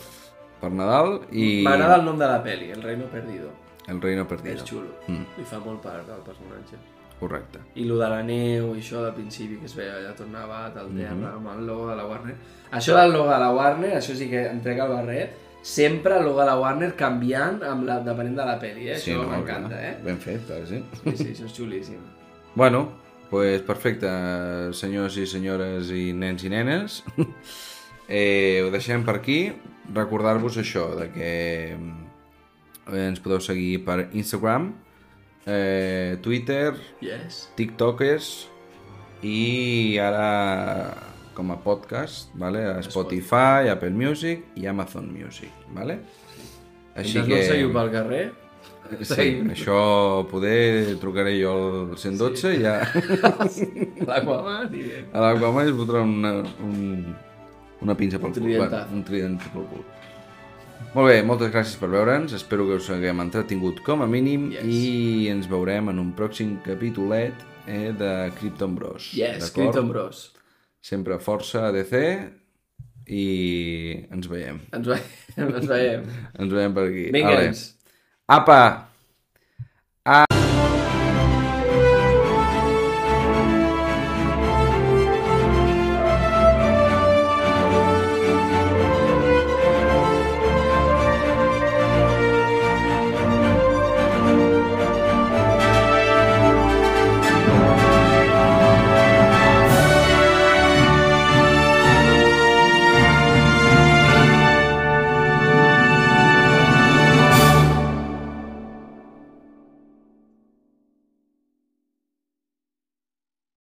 per Nadal, i M'agrada el nom de la peli, El Reino Perdido. el reino perdido. És xulo. Mm. Li fa molt part al personatge. Correcte. I lo de la neu i això del principi que es veia allà tot nevat al terra Mhm. amb el logo de la Warner. Això del logo de la Warner, això sí que entrega el barret, sempre el logo de la Warner canviant amb la, depenent de la pel·li, eh? això m'encanta, clar. eh? Ben fet, sí. Sí, sí, això és xulíssim. Bueno, pues perfecte, senyors i senyores i nens i nenes. eh, ho deixem per aquí. Recordar-vos això, de que eh, ens podeu seguir per Instagram, eh, Twitter, Yes. TikTokers i ara com a podcast, vale? a Spotify, Apple Music i Amazon Music. Vale? Així que... no seguiu pel carrer, Sí, això poder trucaré jo al 112 i ja l'Aquaman i... a l'Aquaman es fotrà una, un, una pinça pel Un cul. Bueno, un trident pel cul. Molt bé, moltes gràcies per veure'ns, espero que us haguem entretingut com a mínim Yes. i ens veurem en un pròxim capítolet eh, de Krypton Bros. Yes? Clinton Bros. Sempre força ADC i ens veiem. Ens veiem. Ens veiem. Ens veiem per aquí. Vinga, Ale. Nens. Apa!